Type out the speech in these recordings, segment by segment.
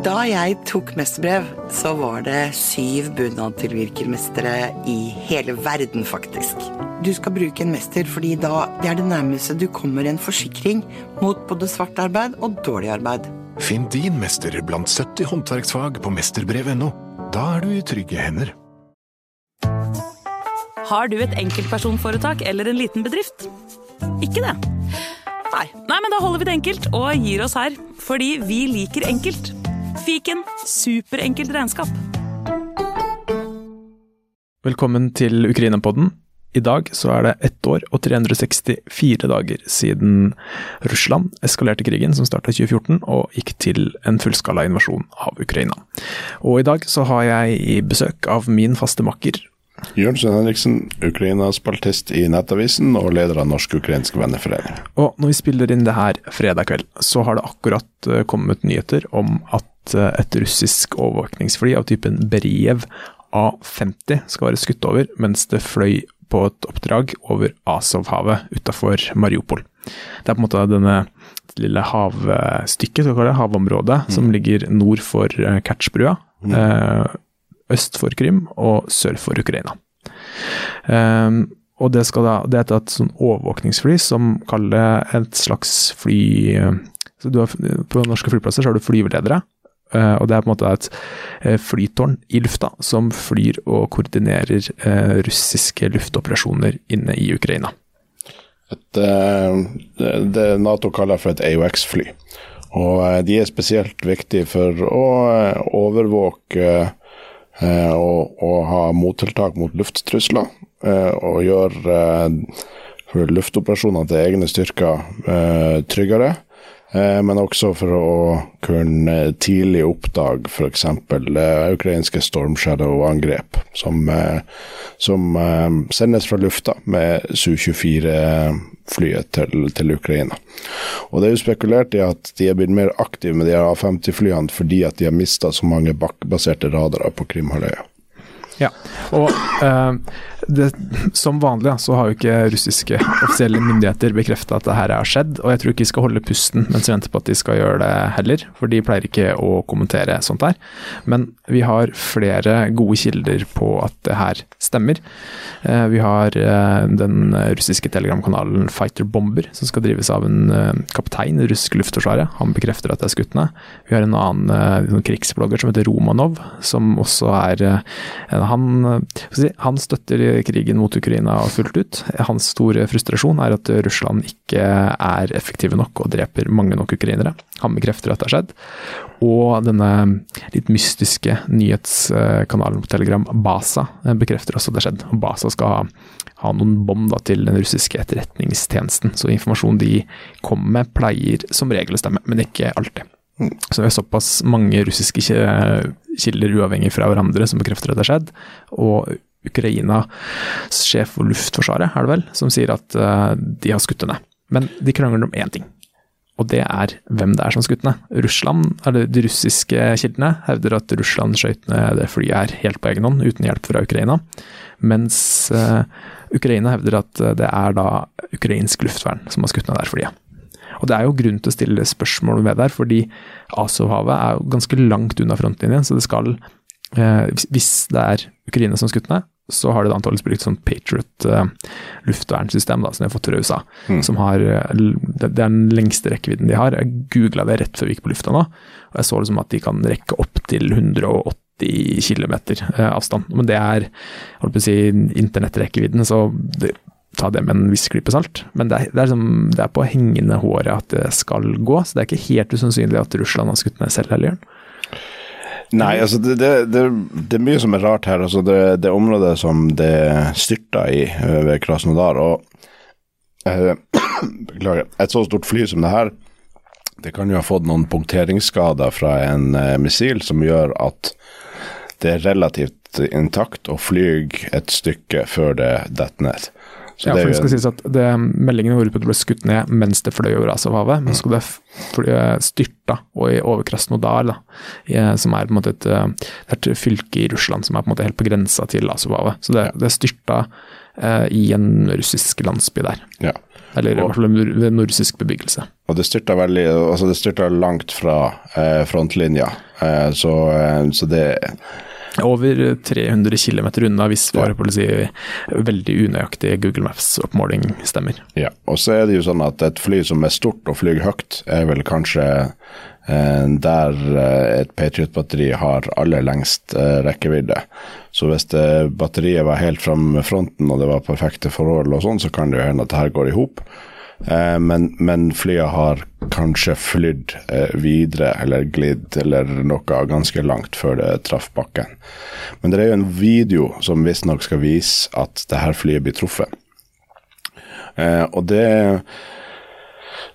Da jeg tok mesterbrev, så var det syv bunadtilvirkermestere i hele verden, faktisk. Du skal bruke en mester fordi da det er det nærmeste du kommer en forsikring mot både svart arbeid og dårlig arbeid. Finn din mester blant 70 håndverksfag på mesterbrev.no. Da er du i trygge hender. Har du et enkeltpersonforetak eller en liten bedrift? Ikke det? Nei. Nei, men da holder vi det enkelt og gir oss her. Fordi vi liker enkelt. Fiken superenkelt regnskap. Velkommen til Ukraina-podden. I dag så er det ett år og 364 dager siden Russland eskalerte krigen som starta i 2014 og gikk til en fullskala invasjon av Ukraina. Og i dag så har jeg i besøk av min faste makker Jørnsen Henriksen, Ukrainas spaltist i Nettavisen og leder av Norsk-ukrainsk venneforening. Og når vi spiller inn det her fredag kveld, så har det akkurat eh, kommet nyheter om at eh, et russisk overvåkningsfly av typen Brev A50 skal være skutt over mens det fløy på et oppdrag over Azovhavet utafor Mariupol. Det er på en måte denne lille havstykket, skal vi kalle det, havområdet, som ligger nord for eh, Kertsbrua. Eh, øst for Krim og sør for Ukraina. Um, og det, da, det er et sånn overvåkningsfly som kaller et slags fly så har, På norske flyplasser så har du flyveledere. Uh, og det er på en måte et uh, flytårn i lufta som flyr og koordinerer uh, russiske luftoperasjoner inne i Ukraina. Et, det, Nato kaller for et AUX-fly. Og de er spesielt viktige for å overvåke Eh, og, og, ha mottiltak mot lufttrusler. Eh, og gjøre eh, luftoperasjoner til egne styrker tryggere. Men også for å kunne tidlig oppdage f.eks. ukrainske Storm Shadow-angrep, som, som, sendes fra lufta med Su-24-flyet til, til, Ukraina. Og Det er jo spekulert i at de er blitt mer aktive med de A-50-flyene fordi at de har mista så mange bakkebaserte radarer på Krimhalvøya. Ja, og uh, det, som vanlig så har jo ikke russiske offisielle myndigheter bekrefta at det her har skjedd, og jeg tror ikke vi skal holde pusten mens vi venter på at de skal gjøre det heller, for de pleier ikke å kommentere sånt her. Men vi har flere gode kilder på at det her stemmer. Uh, vi har uh, den russiske telegramkanalen Fighter Bomber, som skal drives av en kaptein i det luftforsvaret. Han bekrefter at det er skutt ned. Vi har en annen krigsblogger som heter Romanov, som også er en han, eh, han, støtter krigen mot Ukraina fullt ut. Hans store frustrasjon er at Russland ikke er effektive nok og dreper mange nok ukrainere. Han bekrefter at det har skjedd. Og denne litt mystiske nyhetskanalen på Telegram, Basa, eh, bekrefter også at det har skjedd. Basa skal ha, ha noen bånd til den russiske etterretningstjenesten. Så informasjonen de kommer med, pleier som regel å stemme, men ikke alltid. Så det er såpass mange russiske kilder uavhengig fra hverandre som bekrefter at det har skjedd. Og Ukrainas sjef for Luftforsvaret, er det vel, som sier at uh, de har skutt ned. Men de krangler om én ting, og det er hvem det er som har skutt ned. Russland, eller De russiske kildene hevder at Russland skjøt ned det flyet her helt på egen hånd, uten hjelp fra Ukraina. Mens uh, Ukraina hevder at det er da ukrainsk luftvern som har skutt ned det flyet. Og det er jo grunn til å stille spørsmål ved der, fordi Asovhavet er jo ganske langt unna frontlinjen. Så det skal, eh, hvis det er Ukraina som skutt ned, så har de antakeligvis brukt sånn Patriot eh, luftvernsystem da, som de har fått fra USA. Mm. Som har, eh, det, det er den lengste rekkevidden de har. Jeg googla det rett før vi gikk på lufta nå, og jeg så liksom at de kan rekke opp til 180 km avstand. Men det er holdt på å si, internettrekkevidden, så det, ta det med en viss klype salt. Men det er, det, er som, det er, på hengende håret at det skal gå, så det er ikke helt usannsynlig at Russland har skutt ned selv. Nei, altså det, det, det, er mye som er rart her. altså Det, området som det styrta i eh, ved Krasnodar og eh, Beklager. Et så stort fly som det her, det kan jo ha fått noen punkteringsskader fra en eh, missil som gjør at det er relativt intakt og flyr et stykke før det detter ned. Så Ja, for det skal sies at det, Meldingen at det ble skutt ned mens det fløy over Azovhavet, men så det f- fly, styrta og i over Krasnodar, da, i, som er på en måte et, eh, et fylke i Russland som er på en måte helt på grensa til Azovhavet. Så det, det styrta eh, i en russisk landsby der. ja. Eller i hvert fall en russisk ved nordisk bebyggelse. Og det styrta veldig Altså, det styrta langt fra eh, frontlinja, eh, så, eh, så det Over 300 km unna, hvis vår politi veldig unøyaktig Google Maps-oppmåling stemmer. Ja. Og så er det jo sånn at et fly som er stort og flyr høyt, er vel kanskje eh, der eh, et Patriot-batteri har aller lengst eh, rekkevidde. Så hvis det, batteriet var helt fram med fronten og det var perfekte forhold og sånn, så kan det jo hende at det her går i hop. Eh, men, men flyet har kanskje flydd eh, videre eller glidd eller noe ganske langt før det traff bakken. Men det er jo en video som visstnok skal vise at det her flyet blir truffet. Eh, og det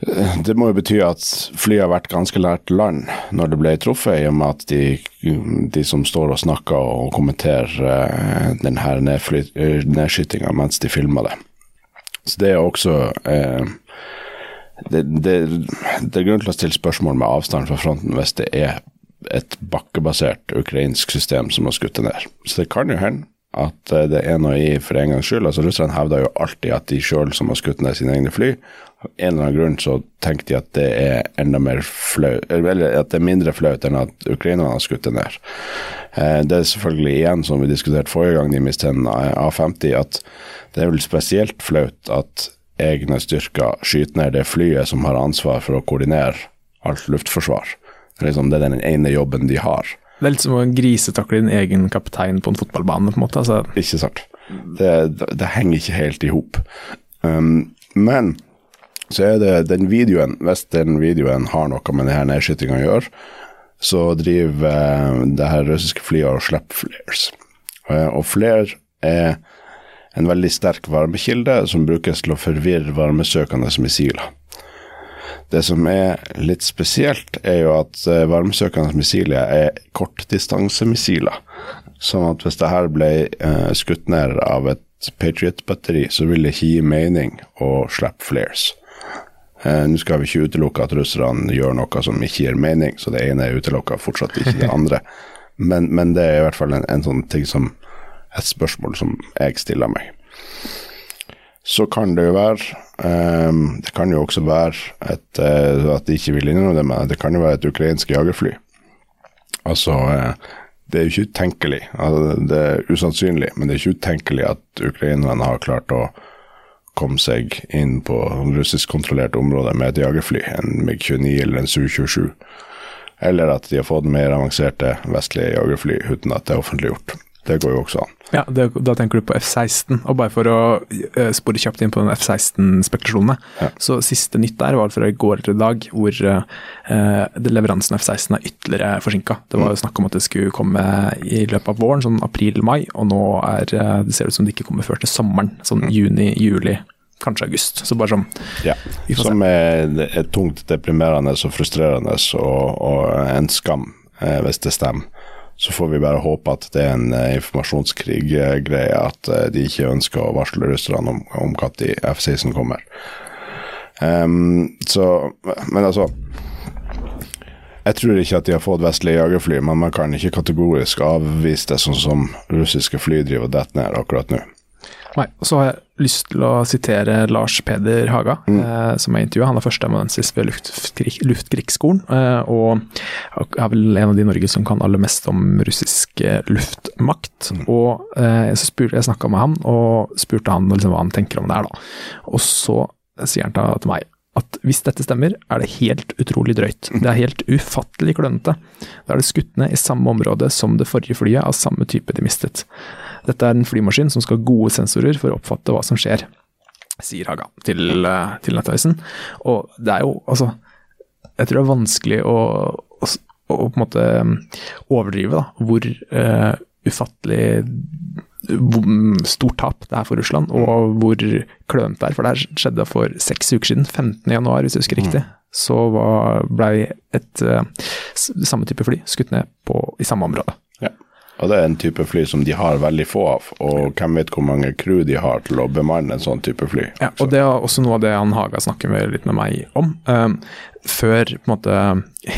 det må jo bety at flyet har vært ganske nært land når det ble truffet, i og med at de, de som står og snakker og kommenterer denne nedskytinga mens de filmer det. Så det er også eh, det, det, det er grunn til å stille spørsmål med avstand fra fronten hvis det er et bakkebasert ukrainsk system som har skutt det ned. Så det kan jo hende at eh, det er noe i for en gangs skyld. Altså Russerne hevder jo alltid at de sjøl som har skutt ned sine egne fly, en eller annen grunn så tenker de at det er enda mer flaut, eller at det er mindre flaut enn at ukrainerne har skutt det ned. Eh, Det er selvfølgelig igjen, som vi diskuterte forrige gang de mistet en A50, at det er vel spesielt flaut at egne styrker skyter ned det flyet som har ansvar for å koordinere alt luftforsvar. Det er liksom det er den ene jobben de har. Det er litt som å grisetakle din egen kaptein på en fotballbane, på en måte. Altså, Ikke sant? Det, det, det henger ikke helt i hop. Um, men så er det den videoen, hvis den videoen har noe med denne nedskytinga å gjøre, så driver eh, det her russiske flyet og slipper flares. Eh, og flare er en veldig sterk varmekilde som brukes til å forvirre varmesøkende missiler. Det som er litt spesielt, er jo at eh, varmesøkende missiler er kortdistansemissiler. Sånn at hvis det her ble eh, skutt ned av et Patriot-batteri, så vil det ikke gi mening å slippe flares. Eh, Nå skal vi ikke utelukke at russerne gjør noe som ikke gir mening, så det ene er utelukka, fortsatt ikke det andre. Men, men det er i hvert fall en, en sånn ting som et spørsmål som jeg stiller meg. Så kan det jo være um, Det kan jo også være et, uh, at de ikke vil innrømme det, men det kan jo være et ukrainsk jagerfly. Altså uh, Det er jo ikke utenkelig. Altså, det er usannsynlig, men det er ikke utenkelig at ukrainerne har klart å komme seg inn på russiskkontrollerte områder med et jagerfly, en MiG-29 eller en Su-27. Eller at de har fått mer avanserte vestlige jagerfly uten at det er offentliggjort. Det går jo også an. ja, det, da tenker du på F-16. Og bare for å eh, spore kjapt inn på den F-16-spekulasjonene. Ja. Så siste nytt der var fra i går til i dag, hvor eh, leveransen av F-16 er ytterligere forsinka. Det var jo snakk om at det skulle komme i løpet av våren, sånn april-mai, og nå er eh, det ser ut som det ikke kommer før til sommeren. Sånn juni-juli, kanskje august. Så bare sånn Ja, som er, er tungt deprimerende og frustrerende og, og en skam, eh, hvis det stemmer. Så får vi bare håpe at det er en eh, informasjonskrig-greie, at eh, de ikke ønsker å varsle russerne om, om når F-16 kommer. Um, så, men altså Jeg tror ikke at de har fått vestlige jagerfly, men man kan ikke kategorisk avvise det sånn som russiske fly driver og detter ned akkurat nå. Nei, og så har jeg lyst til å sitere Lars Peder Haga, eh, som jeg intervjua. Han er førsteamanuensis ved Luftkrig, Luftkrigsskolen, eh, og er vel en av de i Norge som kan aller mest om russisk luftmakt. luftmakt. Og eh, så spurte jeg snakka med han, og spurte han liksom, hva han tenker om det her, da. Og så sier han til meg at hvis dette stemmer, er det helt utrolig drøyt. Det er helt ufattelig klønete. Da er det skutt ned i samme område som det forrige flyet av samme type de mistet. Dette er en flymaskin som skal ha gode sensorer for å oppfatte hva som skjer, sier Haga til, eh, til Nettavisen. Og det er jo, altså Jeg tror det er vanskelig å, å, å på en måte mm, overdrive da, hvor uh, ufattelig stort tap det er for Russland, og hvor klønete det er. For det her skjedde for seks uker siden, 15. januar, hvis jeg husker riktig. Så blei ble et eh, samme type fly skutt ned på, i samme område. Ja. Og det er en type fly som de har veldig få av, og hvem vet hvor mange crew de har til å bemanne en sånn type fly. Ja, og det er også noe av det han Haga snakker med, litt med meg om. Um, før, på en måte,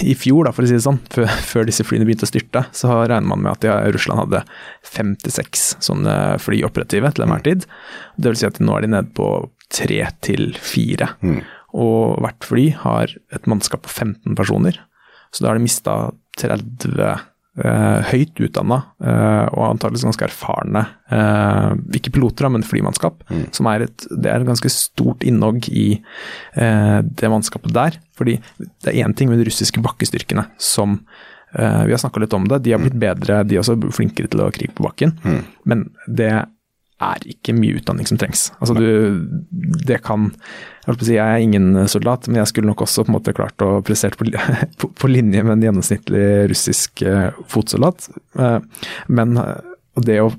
I fjor, da, for å si det sånn, før, før disse flyene begynte å styrte, så regner man med at de, Russland hadde 56 sånne fly operative til enhver tid. Det vil si at nå er de nede på tre til fire. Og hvert fly har et mannskap på 15 personer. Så da har de mista 30 eh, høyt utdanna eh, og antakeligvis ganske erfarne, eh, ikke piloter, men flymannskap. Som er et, det er et ganske stort innhogg i eh, det mannskapet der. Fordi det er én ting med de russiske bakkestyrkene som eh, Vi har snakka litt om det, de har blitt bedre, de er også flinkere til å krige på bakken. Men det er ikke mye utdanning som trengs. Altså du, det kan Jeg si, jeg er ingen soldat, men jeg skulle nok også på en måte klart å prestert på, på, på linje med en gjennomsnittlig russisk eh, fotsoldat. Eh, men det å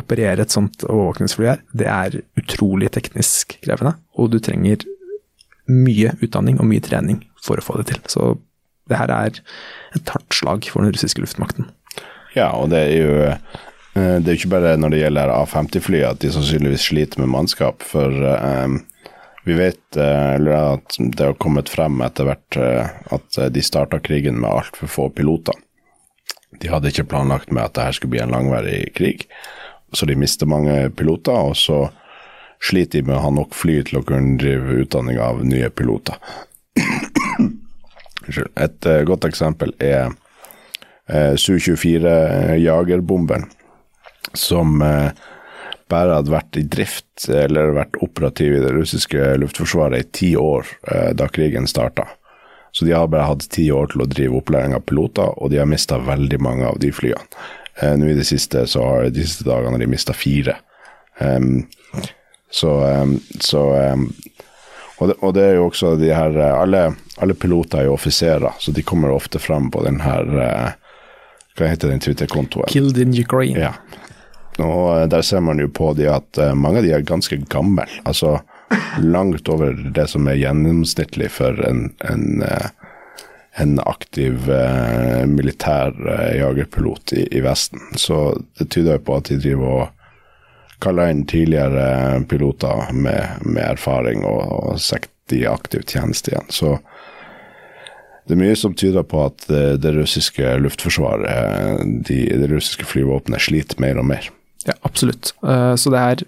operere et sånt overvåkningsfly her, det er utrolig teknisk krevende. Og du trenger mye utdanning og mye trening for å få det til. Så det her er et hardt slag for den russiske luftmakten. Ja, og det er jo Det er jo ikke bare når det gjelder A50-fly at de sannsynligvis sliter med mannskap, for eh, vi vet eh, eller at det har kommet frem etter hvert eh, at eh, de starta krigen med altfor få piloter. De hadde ikke planlagt med at det her skulle bli en langvarig krig, så de mister mange piloter. Og så sliter de med å ha nok fly til å kunne drive utdanning av nye piloter. Et eh, godt eksempel er eh, Su-24-jagerbomberen, som eh, bare hadde vært i drift eller vært operativ i det russiske luftforsvaret i ti år eh, da krigen starta. Så de har bare hatt ti år til å drive opplæring av piloter, og de har mista veldig mange av de flyene. Eh, Nå i det siste så har de siste dagene har de mista fire. Um, så um, så um, og det, og det er jo også de her Alle, alle piloter er jo offiserer, så de kommer ofte frem på den her uh, Hva heter den Twitter-kontoen? Killed in Ukraine. Ja. Og eh, der ser man jo på de at eh, mange av de er ganske gamle. Altså langt over det som er gjennomsnittlig for en, en, eh, en aktiv militær jagerpilot i, i Vesten. Så det tyder jo på at de driver og kaller inn tidligere piloter med, med erfaring og, og setter de i aktiv tjeneste igjen. Så det er mye som tyder på at det, russiske luftforsvaret, de, det russiske flyvåpenet, sliter mer og mer. Ja, absolutt. Eh, Så det er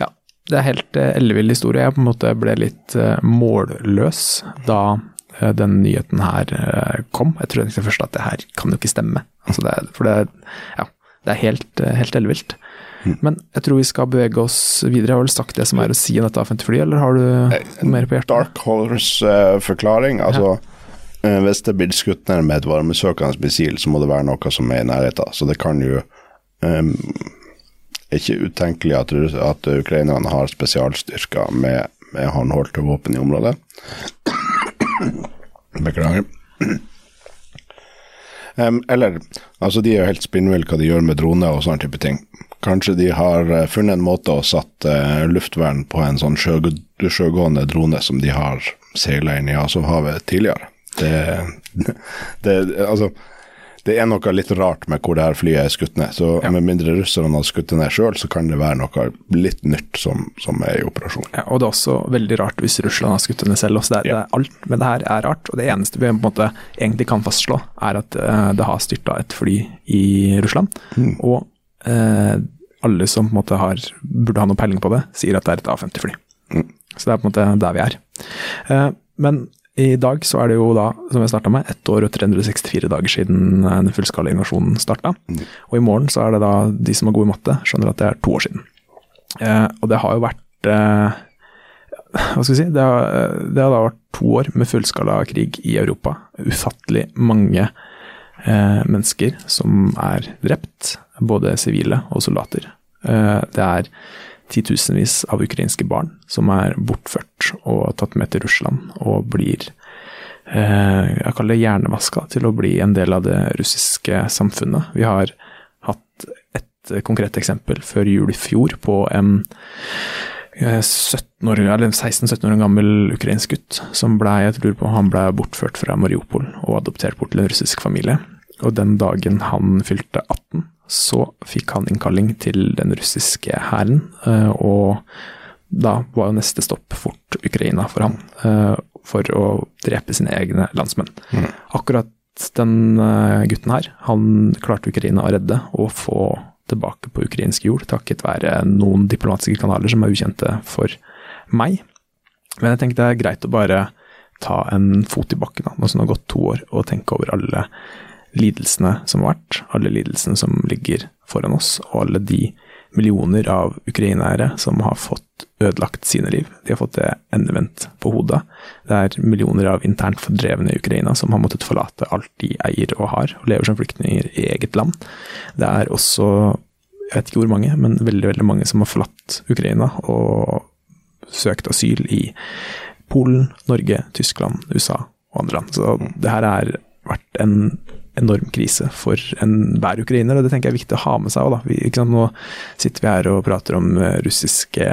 ja, det er helt eh, ellevill historie. Jeg på en måte ble litt eh, målløs da den nyheten her kom. Jeg tror egentlig først at det her kan jo ikke stemme. Altså det, er- for det, er- ja, det er helt, helt ellevilt. Men jeg tror vi skal bevege oss videre. Jeg har vel sagt det som er å si om dette A50-flyet, eller har du mer på hjertet? Dark Horse-forklaring. altså, Ja. hvis det blir skutt ned med et varmesøkende missil, så må det være noe som er i nærheten. Så det kan jo um, ikke utenkelig at, at ukrainerne har spesialstyrker med, med håndholdte våpen i området. Beklager. Um, eller, altså de er jo helt spinnville hva de gjør med droner og sånne type ting. Kanskje de har eh, funnet en måte å satt eh, luftvern på en sånn sjø, sjøgående drone som de har seila inn i Asovhavet tidligere. Det, det, altså, det er noe litt rart med hvor det her flyet er skutt ned. Så med mindre russerne har skutt det ned sjøl, så kan det være noe litt nytt som, som er i operasjon. Ja, og det er også veldig rart hvis Russland har skutt ned selv også. Det Ja. det alt med det her er rart. Og det eneste vi på en måte egentlig kan fastslå, er at uh, det har styrta et fly i Russland. Og uh, alle som på en måte har, burde ha noe peiling på det, sier at det er et A50-fly. Så det er på en måte der vi er. Uh, men i dag så er det jo da, som jeg starta med, ett år og 364 dager siden eh, den fullskala invasjonen starta. Og i morgen så er det da de som er gode i matte, skjønner at det er to år siden. Eh, og det har jo vært eh, hva skal vi si, det har, det har da vært to år med fullskala krig i Europa. Ufattelig mange eh, mennesker som er drept, både sivile og soldater. Eh, det er titusenvis av ukrainske barn som er bortført og tatt med til Russland og blir eh, jeg kaller det hjernevaska til å bli en del av det russiske samfunnet. Vi har hatt et konkret eksempel før jul i fjor på en eh, 17 år, 16-17 år gammel ukrainsk gutt som ble, jeg lurer på, han ble bortført fra Mariupol og adoptert bort til en russisk familie. Og den dagen han fylte 18, så fikk han innkalling til den russiske hæren. eh, Og da var jo neste stopp fort Ukraina for han, eh, for å drepe sine egne landsmenn. Akkurat den eh, gutten her, han klarte Ukraina å redde og få tilbake på ukrainsk jord, takket være noen diplomatiske kanaler som er ukjente for meg. Men jeg tenkte det er greit å bare ta en fot i bakken nå som det har gått to år, og tenke over alle lidelsene som har vært, alle lidelsene som ligger foran oss, og alle de millioner av ukrainere som har fått ødelagt sine liv. De har fått det endevendt på hodet. Det er millioner av internt fordrevne i Ukraina som har måttet forlate alt de eier og har, og lever som flyktninger i eget land. Det er også, jeg vet ikke hvor mange, men veldig, veldig mange som har forlatt Ukraina og søkt asyl i Polen, Norge, Tyskland, USA og andre land. Så det her har vært en enorm krise for enhver ukrainer, og det tenker jeg er viktig å ha med seg òg. Nå sitter vi her og prater om eh, russiske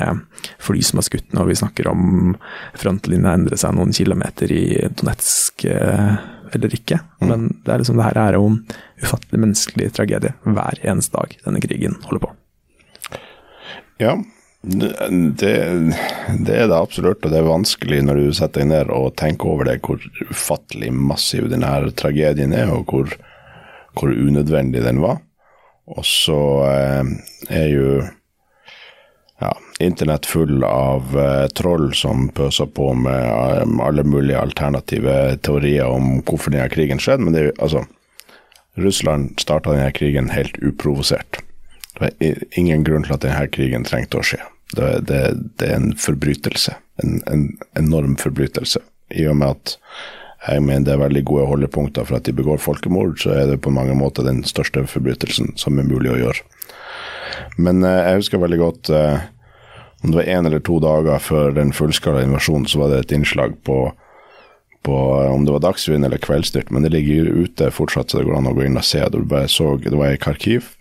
fly som har skutt og vi snakker om frontlinja endrer seg noen kilometer i Donetsk eh, eller ikke. Men det er liksom det her er jo en ufattelig menneskelig tragedie hver eneste dag denne krigen holder på. Ja, det, det er det absolutt, og det er vanskelig når du setter deg ned og tenker over det, hvor ufattelig massiv denne tragedien er, og hvor, hvor unødvendig den var. Og så eh, er jo ja, internett full av eh, troll som pøser på med eh, alle mulige alternative teorier om hvorfor denne krigen skjedde, men det er jo altså Russland starta denne krigen helt uprovosert. Det var ingen grunn til at denne krigen trengte å skje. Det, det, det er en forbrytelse. En, en enorm forbrytelse. I og med at jeg mener det er veldig gode holdepunkter for at de begår folkemord, så er det på mange måter den største forbrytelsen som er mulig å gjøre. Men eh, jeg husker veldig godt eh, om det var én eller to dager før den fullskala invasjonen, så var det et innslag på, på om det var Dagsrevyen eller Kveldsnytt, men det ligger ute fortsatt, så det går an å gå inn og se. Det, så, var i Kharkiv.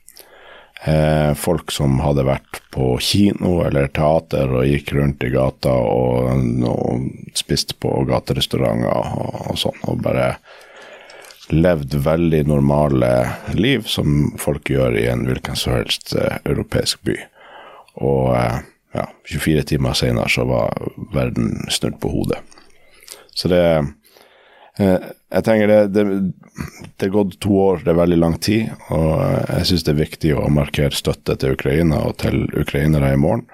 Eh, folk som hadde vært på kino eller teater og gikk rundt i gata og, og spiste på gaterestauranter og, og sånn, og bare levd veldig normale liv som folk gjør i en hvilken som helst eh, europeisk by. Og eh, ja, 24 timer senere så var verden snudd på hodet. Så det Jeg tenker det, det, det er gått to år, det er veldig lang tid, og jeg syns det er viktig å markere støtte til Ukraina og til ukrainere i morgen.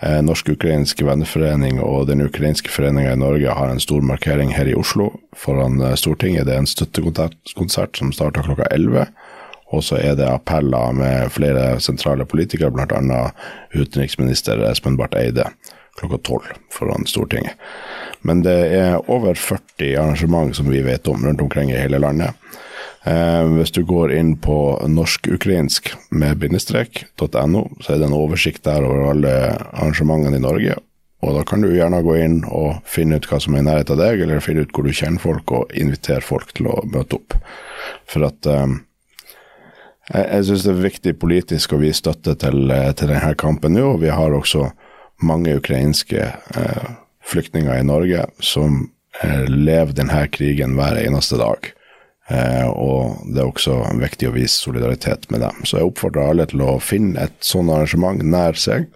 Eh, Norsk-ukrainsk venneforening og den ukrainske foreninga i Norge har en stor markering her i Oslo foran eh, Stortinget. Det er en støttekonsert som starter klokka 11. Og så er det appeller med flere sentrale politikere, bl.a. utenriksminister Espen Barth Eide klokka 12 foran Stortinget. Men det er over 40 arrangement som vi vet om rundt omkring i hele landet. Eh, hvis du går inn på norsk-ukrainsk med bindestrek.no, så er det en oversikt der over alle arrangementene i Norge. Og da kan du gjerne gå inn og finne ut hva som er i nærheten av deg, eller finne ut hvor du kjenner folk, og invitere folk til å møte opp. For at eh, jeg, jeg syns det er viktig politisk å vise støtte til, eh, til denne kampen nå. og Vi har også mange ukrainske eh, flyktninger i Norge som eh, lever denne krigen hver eneste dag. Eh, og det er også viktig å vise solidaritet med dem. Så jeg oppfordrer alle til å finne et sånt arrangement nær seg,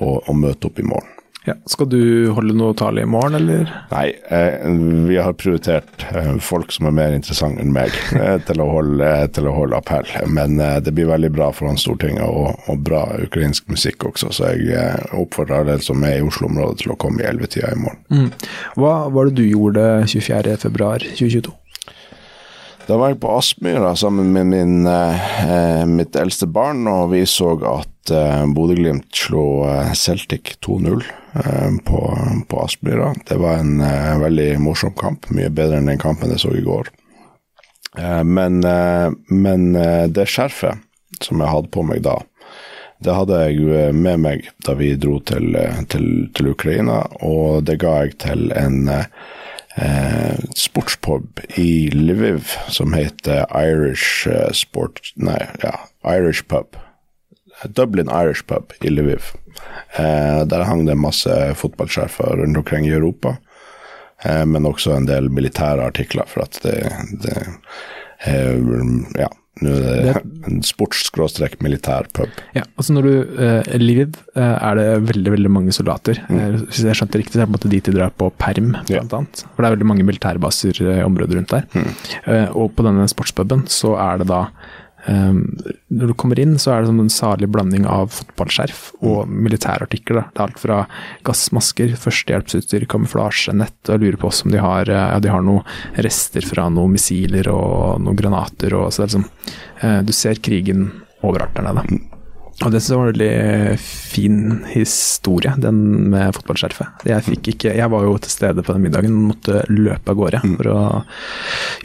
og, og møte opp i morgen. Ja, skal du holde noe tale i morgen, eller? Nei, eh, vi har prioritert eh, folk som er mer interessante enn meg eh, til, å holde, til å holde appell. Men eh, det blir veldig bra foran Stortinget og, og bra ukrainsk musikk også, så jeg eh, oppfordrer alle som er i Oslo-området til å komme i 11-tida i morgen. Hva var det du gjorde 24.2.2022? Da var jeg på Aspmyra sammen med min, eh, mitt eldste barn, og vi så at eh, Bodø-Glimt slo eh, Celtic 2-0 eh, på, på Aspmyra. Det var en eh, veldig morsom kamp, mye bedre enn den kampen jeg så i går. Eh, men eh, men det skjerfet som jeg hadde på meg da, det hadde jeg med meg da vi dro til, til, til Ukraina, og det ga jeg til en eh, eh, sportspub i Lviv som heter Irish eh, Sport... Nei, ja, Irish Pub. Dublin Irish Pub i Lviv. Eh, der hang det masse fotballsjefer rundt omkring i Europa, eh, men også en del militære artikler, for at det, det eh, ja, nå er det en sports-militær pub. Ja, altså når du eh, Lviv eh, er det veldig veldig mange soldater. Mm. hvis jeg skjønte riktig, så er det på en måte dit de drar på perm, blant annet. For det er veldig mange militærbaser i området rundt der. Eh, og på denne sportspuben så er det da eh, Når du kommer inn, så er det som en salig blanding av fotballskjerf og militærartikler. da. Det er alt fra gassmasker, førstehjelpsutstyr, kamuflasje, nett, og jeg lurer på også om de har, eh, ja, de har noen rester fra noen missiler og noen granater. Og, så det er liksom, uh, du ser krigen overalt der nede. Og det synes jeg var en veldig fin historie, den med fotballskjerfet. Jeg fikk ikke, jeg var jo til stede på den middagen og måtte løpe av gårde for å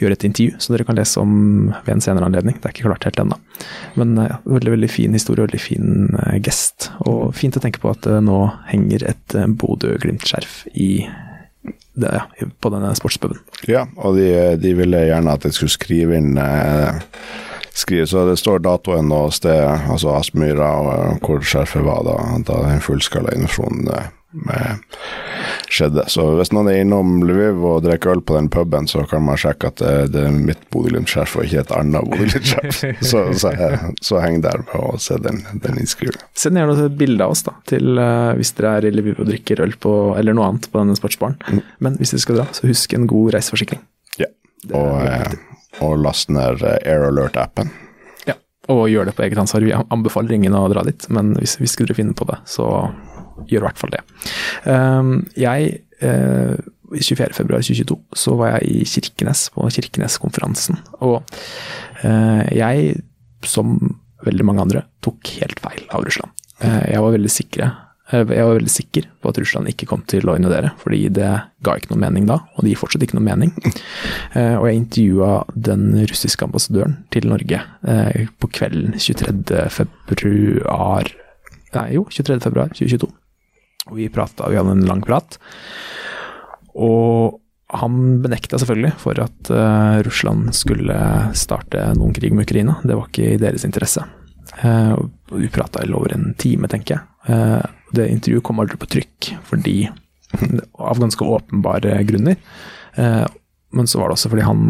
gjøre et intervju, så dere kan lese om ved en senere anledning. Det er ikke klart helt ennå. Men eh, ja, veldig veldig fin historie, veldig fin eh, gest. Og fint å tenke på at det nå henger et eh, Bodø-Glimt-skjerf i det, ja, på denne sportspuben. Ja, og de, de ville gjerne at jeg skulle skrive inn eh, skrive, Så det står datoen og sted, altså Aspmyra, og eh, hvor skjerfet var da, da den fullskala invasjonen eh, skjedde. Så hvis noen er innom Lviv og drikker øl på den puben, så kan man sjekke at det, det er mitt Bodø-Glimt-skjerf og ikke et annet Bodø-Glimt-skjerf. så, så, så heng der og se den, den innskrivingen. Send gjerne et bilde av oss, da, til eh, hvis dere er i Lviv og drikker øl på, eller noe annet på denne sportsbaren. Men hvis dere skal dra, så husk en god reiseforsikring. Ja. Og, eh, og last ned eh, Air Alert-appen. Ja, og gjør det på eget ansvar. Vi anbefaler ingen å dra dit, men hvis, hvis dere finne på det, så gjør i hvert fall det. Um, jeg, eh, 24.2.2022, så var jeg i Kirkenes, på Kirkeneskonferansen. Og eh, jeg, som veldig mange andre, tok helt feil av Russland. Eh, jeg var veldig sikre eh, jeg var veldig sikker på at Russland ikke kom til å invadere, fordi det ga ikke noe mening da, og det gir fortsatt ikke noe mening. Eh, og jeg intervjua den russiske ambassadøren til Norge eh, på kvelden 23. februar Nei, jo, 23. februar 2022. Og vi prata, vi hadde en lang prat. Og han benekta selvfølgelig for at eh, Russland skulle starte noen krig med Ukraina. Det var ikke i deres interesse. Eh, vi prata i over en time, tenker jeg. Eh, det intervjuet kom aldri på trykk, fordi Av ganske åpenbare grunner. Eh, men så var det også fordi han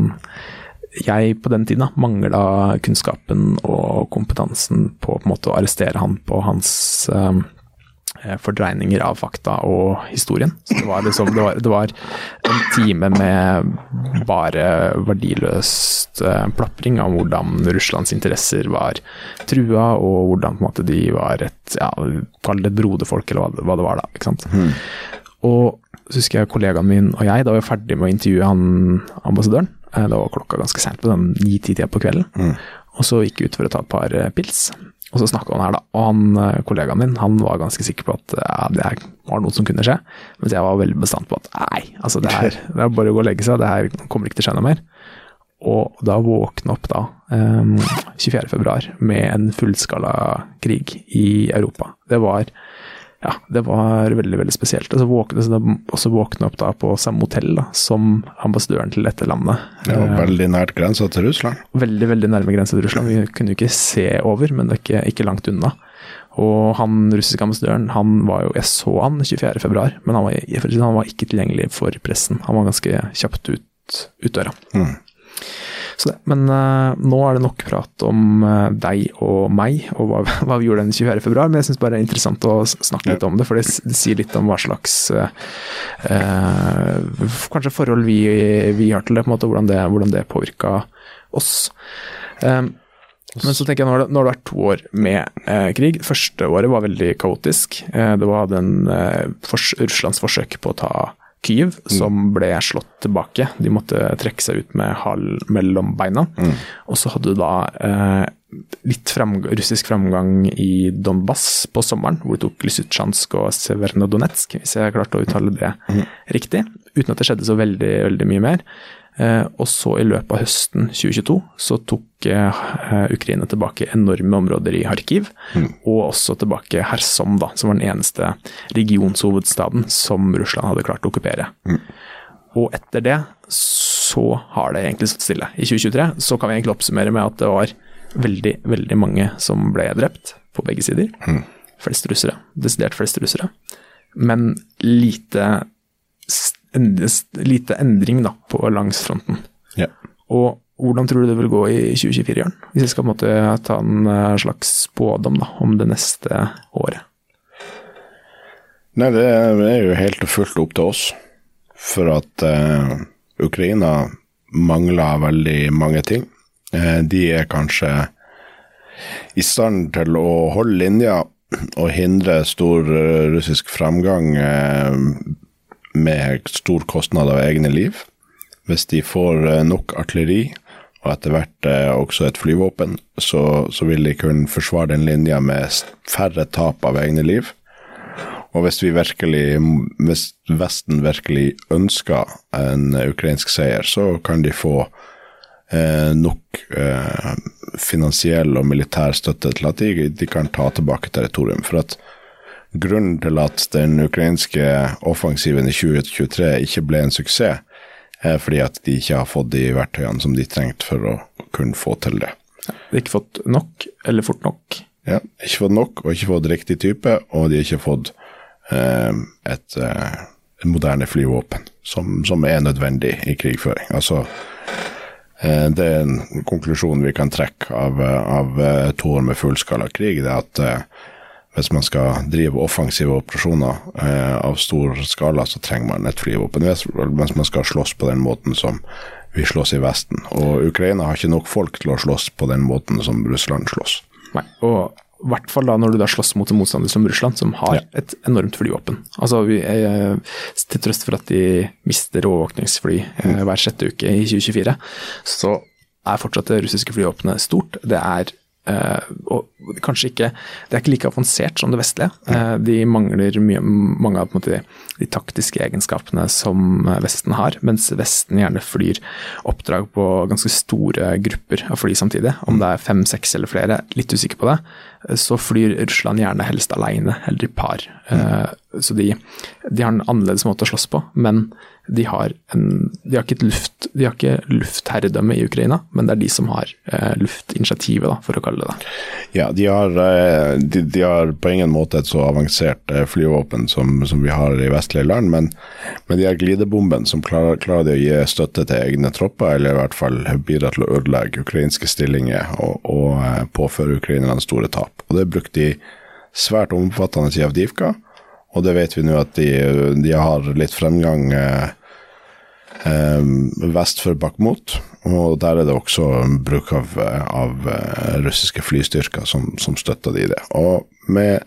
jeg på den tiden mangla kunnskapen og kompetansen på, på måte å arrestere han på hans eh, fordreininger av fakta og historien. Så det var, liksom, det var, det var en time med bare verdiløst eh, plapring om hvordan Russlands interesser var trua, og hvordan måte de var et ja, kall det et broderfolk, eller hva, hva det var da. ikke sant? Og så husker jeg kollegaen min og jeg, da var vi ferdig med å intervjue han ambassadøren. Eh, Det var klokka ganske seint på den ni-ti-tida på kvelden. Og så gikk vi ut for å ta et par eh, pils. Og så snakka han her, da. Og han, eh, kollegaen min han var ganske sikker på at ja, det her var noe som kunne skje. Mens jeg var veldig bestandt på at nei, altså det her det er bare å gå og legge seg. Det her kommer ikke til å skje noe mer. Og da våkne opp da, um, 24.2, med en fullskala krig i Europa. Det var ja, det var veldig veldig spesielt. Og så våkne, så også våkne opp da på samme hotell da, som ambassadøren til dette landet. Det var veldig nært grensa til Russland. Veldig veldig nærme grensa til Russland. Vi kunne jo ikke se over, men det er ikke, ikke langt unna. Og han russiske ambassadøren, han var jo Jeg så han 24.2, men han var, han var ikke tilgjengelig for pressen. Han var ganske kjapt ut, ut døra. Så det. Men uh, nå er det nok prat om uh, deg og meg, og hva, hva vi gjorde den 24. februar. Men jeg syns bare det er interessant å snakke litt om det, for det, det sier litt om hva slags uh, Kanskje forhold vi, vi har til det, på en måte, hvordan det, hvordan det påvirka oss. Um, men så tenker jeg, nå har det, nå har det vært to år med eh, krig. Første året var veldig kaotisk. Eh, det var den, eh, fors Russlands forsøk på å ta Kyiv som ble slått tilbake. De måtte trekke seg ut med halen mellom beina. Og så hadde du da eh, litt fremg russisk framgang i Donbass på sommeren, hvor de tok Lysytsjansk og Severnodonetsk, hvis jeg klarte å uttale det riktig. Uten at det skjedde så veldig, veldig mye mer. Eh, og så i løpet av høsten 2022 så tok eh, Ukraina tilbake enorme områder i Kharkiv, og også tilbake Kherson, da, som var den eneste regionshovedstaden som Russland hadde klart å okkupere. Og etter det så har det egentlig stått stille. I 2023 så kan vi egentlig oppsummere med at det var veldig, veldig mange som ble drept på begge sider. Flest russere. Desidert flest russere. Men lite, lite endring da, på langs fronten. Ja. Og hvordan tror du det vil gå i 2024, Jørn? Hvis jeg skal på en måte ta en eh, slags spådom da, om det neste året. Nei, det er jo helt og fullt opp til oss. For at eh, Ukraina mangler veldig mange ting. Eh, de er kanskje i stand til å holde linja og hindre stor eh, russisk framgang eh, med stor kostnad av egne liv. Hvis de får eh, nok artilleri og etter hvert eh, også et flyvåpen, så, så vil de kunne forsvare den linja med færre tap av egne liv. Og hvis vi virkelig, hvis Vesten virkelig ønsker en ukrainsk seier, så kan de få eh, nok eh, finansiell og militær støtte til at de, de kan ta tilbake territorium. For at grunnen til at den ukrainske offensiven i 2023 ikke ble en suksess, er fordi at de ikke har fått de verktøyene som de trengte for å kunne få til det. De har ikke fått nok, eller fort nok. Ja, ikke fått nok, og ikke fått riktig type, og de har ikke fått eh, et, eh, moderne flyvåpen, som, som er nødvendig i krigføring. Altså, eh, det er en konklusjon vi kan trekke av, av eh, to år med fullskala krig, det er at eh, hvis man skal drive offensive operasjoner eh, av stor skala, så trenger man et flyvåpen. Mens man skal slåss på den måten som vi slåss i Vesten. Og Ukraina har ikke nok folk til å slåss på den måten som Russland slåss. Nei, og i hvert fall da når du da slåss mot en motstander som Russland, som har Ja. et enormt flyvåpen. Altså, vi er, Til trøst for at de mister overvåkningsfly eh, hver sjette uke i 2024, så er fortsatt det russiske flyvåpenet stort. Det er eh, og kanskje ikke Det er ikke like avansert som det vestlige. Eh, de mangler mye, mange av måte, de, taktiske egenskapene som Vesten har, mens Vesten gjerne flyr oppdrag på ganske store grupper av fly samtidig. Om det er fem, seks eller flere, litt usikker på det. Så flyr Russland gjerne helst alene eller i par. Eh, Så de, de har en annerledes måte å slåss på, men de har, en, de har ikke luft, de har ikke luftherredømme i Ukraina, men det er de som har eh, luftinitiativet, da, for å kalle det det. Ja, de har, eh, de, de har på ingen måte et så avansert eh, flyvåpen som, som vi har i vestlige land, men, men de har glidebomben som klarer, klarer de å gi støtte til egne tropper, eller i hvert fall bidra til å ødelegge ukrainske stillinger og, og eh, påføre ukrainerne store tap. Og det brukte de svært omfattende i Avdivka, og det vet vi nå at de, de har litt fremgang eh, vest for Bakhmut, og der er det også bruk av, av eh, russiske flystyrker som, som støtter de i det. Og med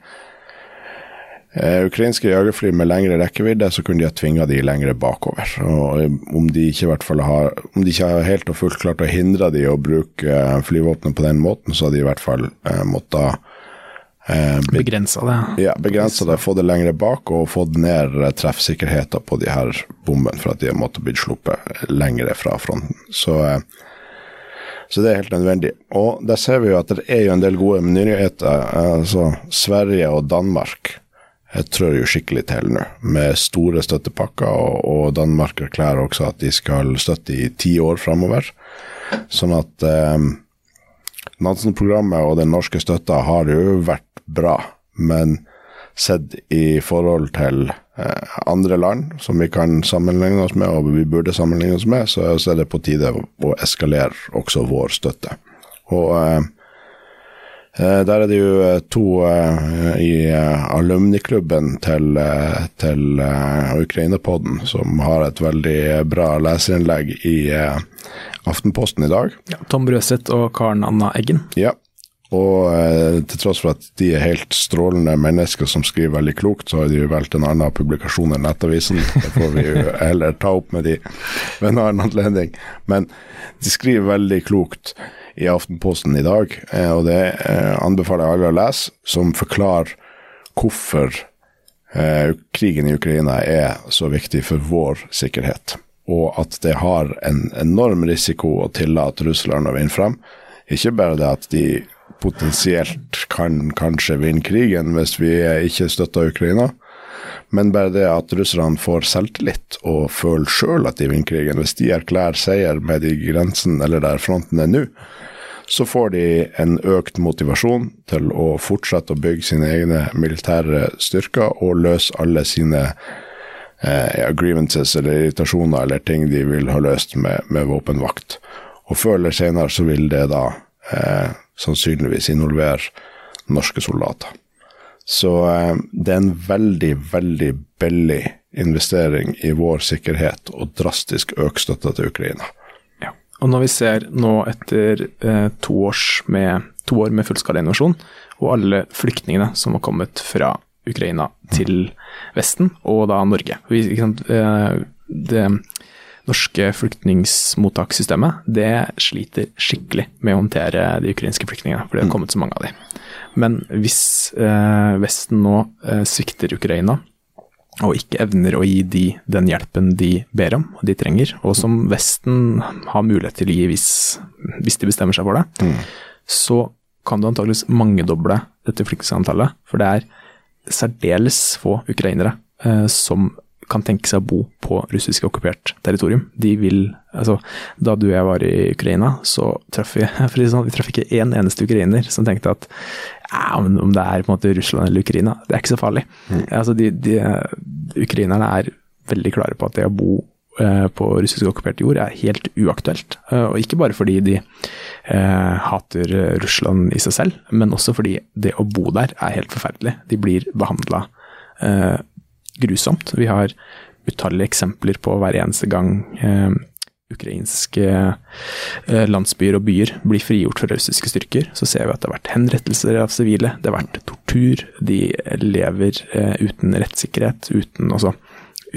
eh, ukrainske jagerfly med lengre rekkevidde, så kunne de ha tvinga de lengre bakover. Og eh, om de ikke i hvert fall har om de ikke har helt og fullt klart å hindre de å bruke flyvåpenet på den måten, så hadde de i hvert fall måttet eh, be Begrensa det. ja, begrensa det, få det lengre bak og fått ned eh, treffsikkerheten på de her bombene for at de har måttet bli sluppet lengre fra fronten. Så, eh, så det er helt nødvendig. Og der ser vi jo at det er jo en del gode nyheter. Eh, Altså, Sverige og Danmark jeg trør jo skikkelig til nå, med store støttepakker, og, og Danmark erklærer også at de skal støtte i ti år framover. Sånn at eh, Nansen-programmet og den norske støtta har jo vært bra, men sett i forhold til eh, andre land som vi kan sammenligne oss med, og vi burde sammenligne oss med, så, så er det på tide å, å eskalere også vår støtte. Og eh, eh, der er det jo to eh, i alumniklubben til, til eh, Ukraina-podden som har et veldig bra leserinnlegg i Aftenposten i dag. Tom Brøseth og Karen Anna Eggen. Ja, og eh, til tross for at de er helt strålende mennesker som skriver veldig klokt, så har de jo valgt en annen publikasjon enn Nettavisen. Det får vi jo heller ta opp med de ved en annen anledning. Men de skriver veldig klokt i Aftenposten i dag, eh, og det eh, anbefaler jeg alle å lese, som forklarer hvorfor eh, krigen i Ukraina er så viktig for vår sikkerhet. Og at det har en enorm risiko å tillate Russland å vinne frem. Ikke bare det at de potensielt kan kanskje vinne krigen hvis vi ikke støtter Ukraina, men bare det at russerne får selvtillit og føler sjøl at de vinner krigen. Hvis de erklærer seier med de grensene eller der fronten er nå, så får de en økt motivasjon til å fortsette å bygge sine egne militære styrker og løse alle sine eh, grievances eller irritasjoner eller ting de vil ha løst med, med våpenvakt. Og før eller senere så vil det da eh, sannsynligvis involvere norske soldater. Så eh, det er en veldig, veldig billig investering i vår sikkerhet og drastisk økt støtte til Ukraina. Ja. Og når vi ser nå etter eh, to, med, to, år med fullskala invasjon, og alle flyktningene som har kommet fra Ukraina til Vesten, og da Norge vi, eh, Det norske flyktningmottakssystemet det sliter skikkelig med å håndtere de ukrainske flyktningene, for det har kommet så mange av dem. Men hvis eh, Vesten nå eh, svikter Ukraina, og ikke evner å gi de den hjelpen de ber om og de trenger, og som Vesten har mulighet til å gi hvis, hvis de bestemmer seg for det, mm. så kan du antakeligvis mangedoble dette flyktningantallet. For det er særdeles få ukrainere eh, som kan tenke seg å bo på russisk okkupert territorium. De vil Altså, da du og jeg var i Ukraina, så traff vi for sånn, vi traff ikke én eneste ukrainer som tenkte at ja, om det er på en måte Russland eller Ukraina, det er ikke så farlig. Mm. Altså, de, de, ukrainerne er veldig klare på at det å bo eh, på russisk okkupert jord er helt uaktuelt. Eh, og ikke bare fordi de eh, hater Russland i seg selv, men også fordi det å bo der er helt forferdelig. De blir behandla eh, grusomt. Vi har utallige eksempler på hver eneste gang eh, ukrainske eh, landsbyer og byer blir frigjort fra russiske styrker, så ser vi at det har vært henrettelser av sivile, det har vært tortur, de lever eh, uten rettssikkerhet, uten også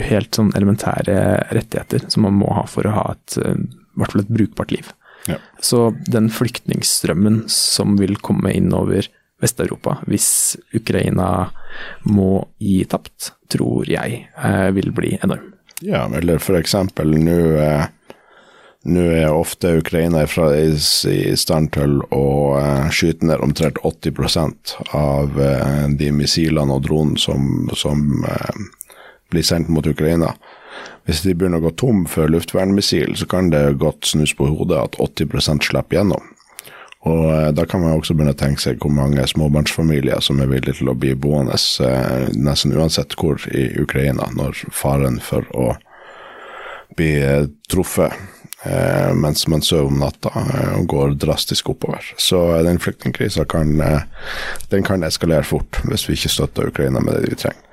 helt sånn elementære rettigheter som man må ha for å ha et, eh, i hvert fall et brukbart liv. Ja. Så den flyktningstrømmen som vil komme innover Vest-Europa hvis Ukraina må gi tapt, tror jeg vil bli enorm. Ja, eller eksempel nå nå er ofte Ukraina i, stand til å uh, skyte ned omtrent 80% av de missilene og dronene som, som blir sendt mot Ukraina. Hvis de begynner å gå tom for luftvernmissil, så kan det godt snus på hodet at 80% slipper gjennom. Og Da kan man også begynne å tenke seg hvor mange småbarnsfamilier som er villige til å bli boende nesten uansett hvor i Ukraina, når faren for å bli truffet eh, mens man sover om natta eh, og går drastisk oppover. Så eh, den flyktningkrisa kan, eh, kan eskalere fort hvis vi ikke støtter Ukraina med det vi trenger.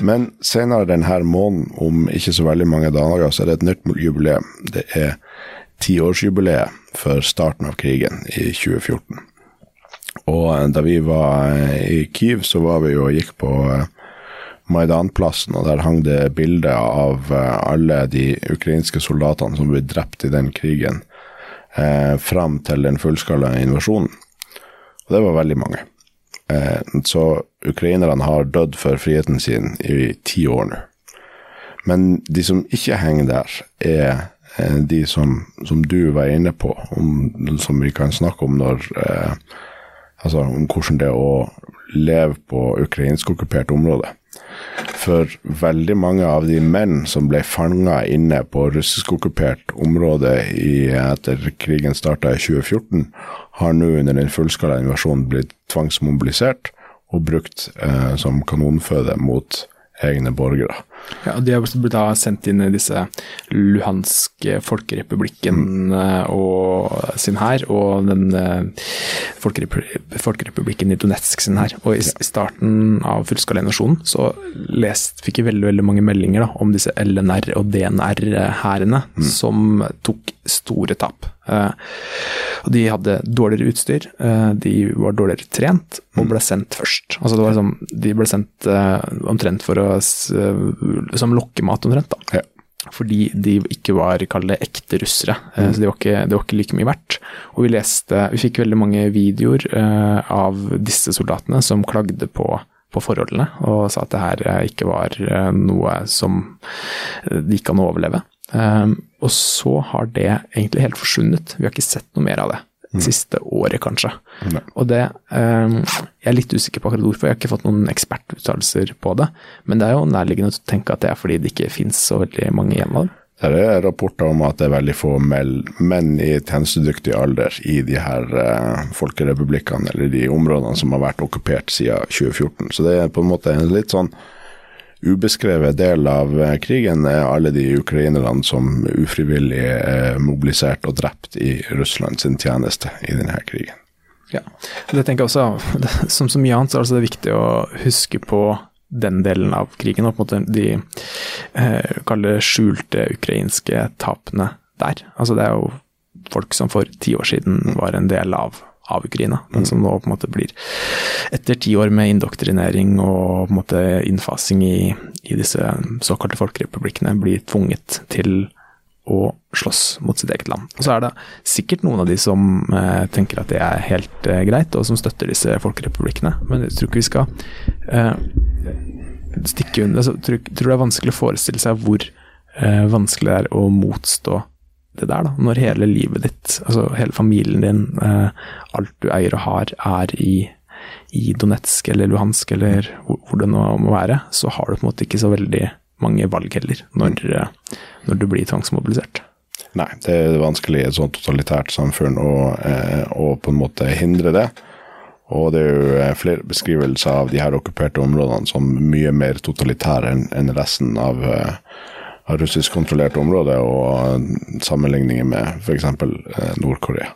Men senere denne måneden, om ikke så veldig mange dager, så er det et nytt jubileum. Det er tiårsjubileet for starten av krigen i 2014. Og eh, da vi var eh, i Kyiv, så var vi jo og gikk på Maidanplassen, og der hang det bilder av eh, alle de ukrainske soldatene som ble drept i den krigen, eh, fram til den fullskala invasjonen. Og det var veldig mange. Eh, så ukrainerne har dødd for friheten sin i ti år nå. Men de som ikke henger der, er eh, de som, som, du var inne på, om, som vi kan snakke om når eh, Altså om hvordan det er å leve på ukrainsk okkupert område. For veldig mange av de menn som ble fanga inne på russiskokkupert område i, etter krigen starta i 2014, har nå under den fullskala invasjonen blitt tvangsmobilisert og brukt eh, som kanonføde mot egne borgere. Ja, og De har blitt da sendt inn i disse luhanske folkerepublikken mm. og sin her, og den folkerepublikken, folkerepublikken i Donetsk sin her. Og i, ja. starten av fullskalainvasjonen så lest, fikk jeg veldig veldig mange meldinger da, om disse LNR- og DNR-hærene mm. som tok store tap. Uh, og de hadde dårligere utstyr, uh, de var dårligere trent og mm. ble sendt først. Altså det var liksom, De ble sendt uh, omtrent for å som lokkemat, omtrent. da. Ja. Fordi de ikke var kalle ekte russere. Mm. Så de var, ikke, de var, ikke, like mye verdt. Og vi leste Vi fikk veldig mange videoer av disse soldatene som klagde på på forholdene, og sa at det her ikke var noe som de an kan overleve. Um, og så har det egentlig helt forsvunnet. Vi har ikke sett noe mer av det. Det mm. siste året, kanskje. Ne. Og det um, Jeg er litt usikker på akkurat hvorfor, jeg har ikke fått noen ekspertuttalelser på det. Men det er jo nærliggende å tenke at det er fordi det ikke finnes så veldig mange igjen av dem. Det er rapporter om at det er veldig få menn i tjenestedyktig alder i de her eh, folkerepublikkene, eller de områdene som har vært okkupert siden 2014. Så det er på en måte en litt sånn ubeskrevet del av eh, krigen er alle de ukrainerne som ufrivillig er mobilisert og drept i Russland sin tjeneste i denne krigen. Ja, det tenker jeg også. Som så mye annet så er det viktig å huske på den delen av krigen, og på en måte de eh, skjulte ukrainske tapene der. Altså det er jo folk som for ti år siden var en del av Ukraina, men som nå på en måte blir, etter ti år med indoktrinering og på en måte innfasing i, i disse såkalte folkerepublikkene, blir tvunget til å slåss mot sitt eget land. Og Så er det sikkert noen av de som eh, tenker at det er helt eh, greit, og som støtter disse folkerepublikkene, men jeg tror ikke vi skal eh, stikke under altså, tror, tror det er vanskelig å forestille seg hvor eh, vanskelig det er å motstå det der, da. Når hele livet ditt, altså hele familien din, eh, alt du eier og har, er i, i Donetsk eller Luhansk eller hvor, hvor, det nå må være, så har du på en måte ikke så veldig mange valg heller, når, eh, når du blir tvangsmobilisert. Nei, det er vanskelig i et sånt totalitært samfunn å, eh, å på en måte hindre det. Og det er jo flere beskrivelser av de her okkuperte områdene som mye mer totalitære enn resten av av russisk-kontrollert område, og sammenligninger med f.eks. Eh, Nord-Korea.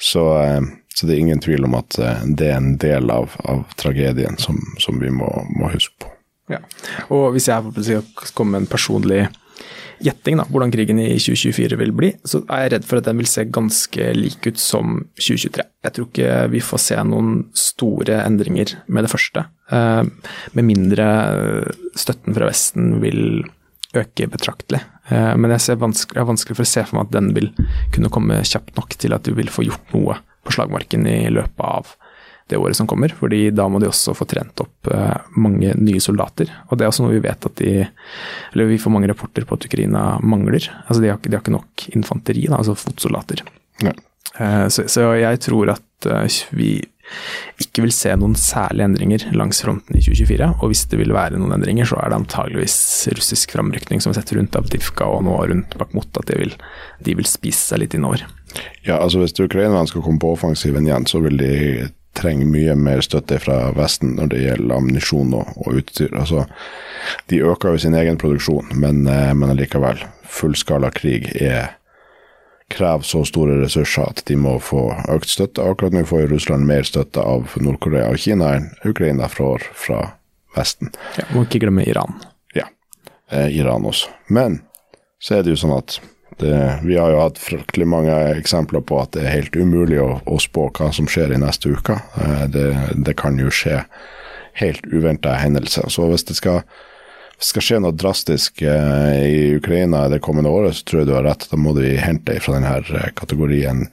Så, eh, så, det er ingen tvil om at eh, det er en del av, av tragedien som, som vi må, må, huske på. Ja. Og hvis jeg får komme med en personlig gjetting, da, hvordan krigen i 2024 vil bli, så er jeg redd for at den vil se ganske lik ut som 2023. Jeg tror ikke vi får se noen store endringer med det første. Med mindre støtten fra Vesten vil øke betraktelig. Eh, men jeg, vanskelig, jeg har vanskelig for å se for meg at den vil kunne komme kjapt nok til at du vil få gjort noe på slagmarken i løpet av det året som kommer, fordi da må de også få trent opp eh, mange nye soldater. Og det er også noe vi vet at de Eller vi får mange rapporter på at Ukraina mangler. Altså de har, de har ikke nok infanteri, da, altså fotsoldater. Ja. Eh, så, så, jeg tror at vi ikke vil se noen særlige endringer langs fronten i 2024. Og hvis det vil være noen endringer, så er det antageligvis russisk framrykning som setter rundt Avdivka og nå rundt Bakhmut, at de vil, de vil spise seg litt innover. Ja, altså hvis ukrainerne skal komme på offensiven igjen, så vil de trenge mye mer støtte fra Vesten når det gjelder ammunisjon og, og, utstyr. Altså, de øker jo sin egen produksjon, men, eh, men allikevel. Fullskala krig er krever så store ressurser at de må få økt støtte. Akkurat nå får Russland mer støtte av Nord-Korea og Kina enn Ukraina får fra Vesten. Ja, Må ikke glemme Iran. Ja, eh, Iran også. Men så er det jo sånn at det, vi har jo hatt fryktelig mange eksempler på at det er helt umulig å, å spå hva som skjer i neste uke. Eh, det, det kan jo skje helt uventa hendelser. Så hvis det skal skal skje noe drastisk eh, i Ukraina det kommende året, så tror jeg du har rett. Da må de hente fra denne eh, kategorien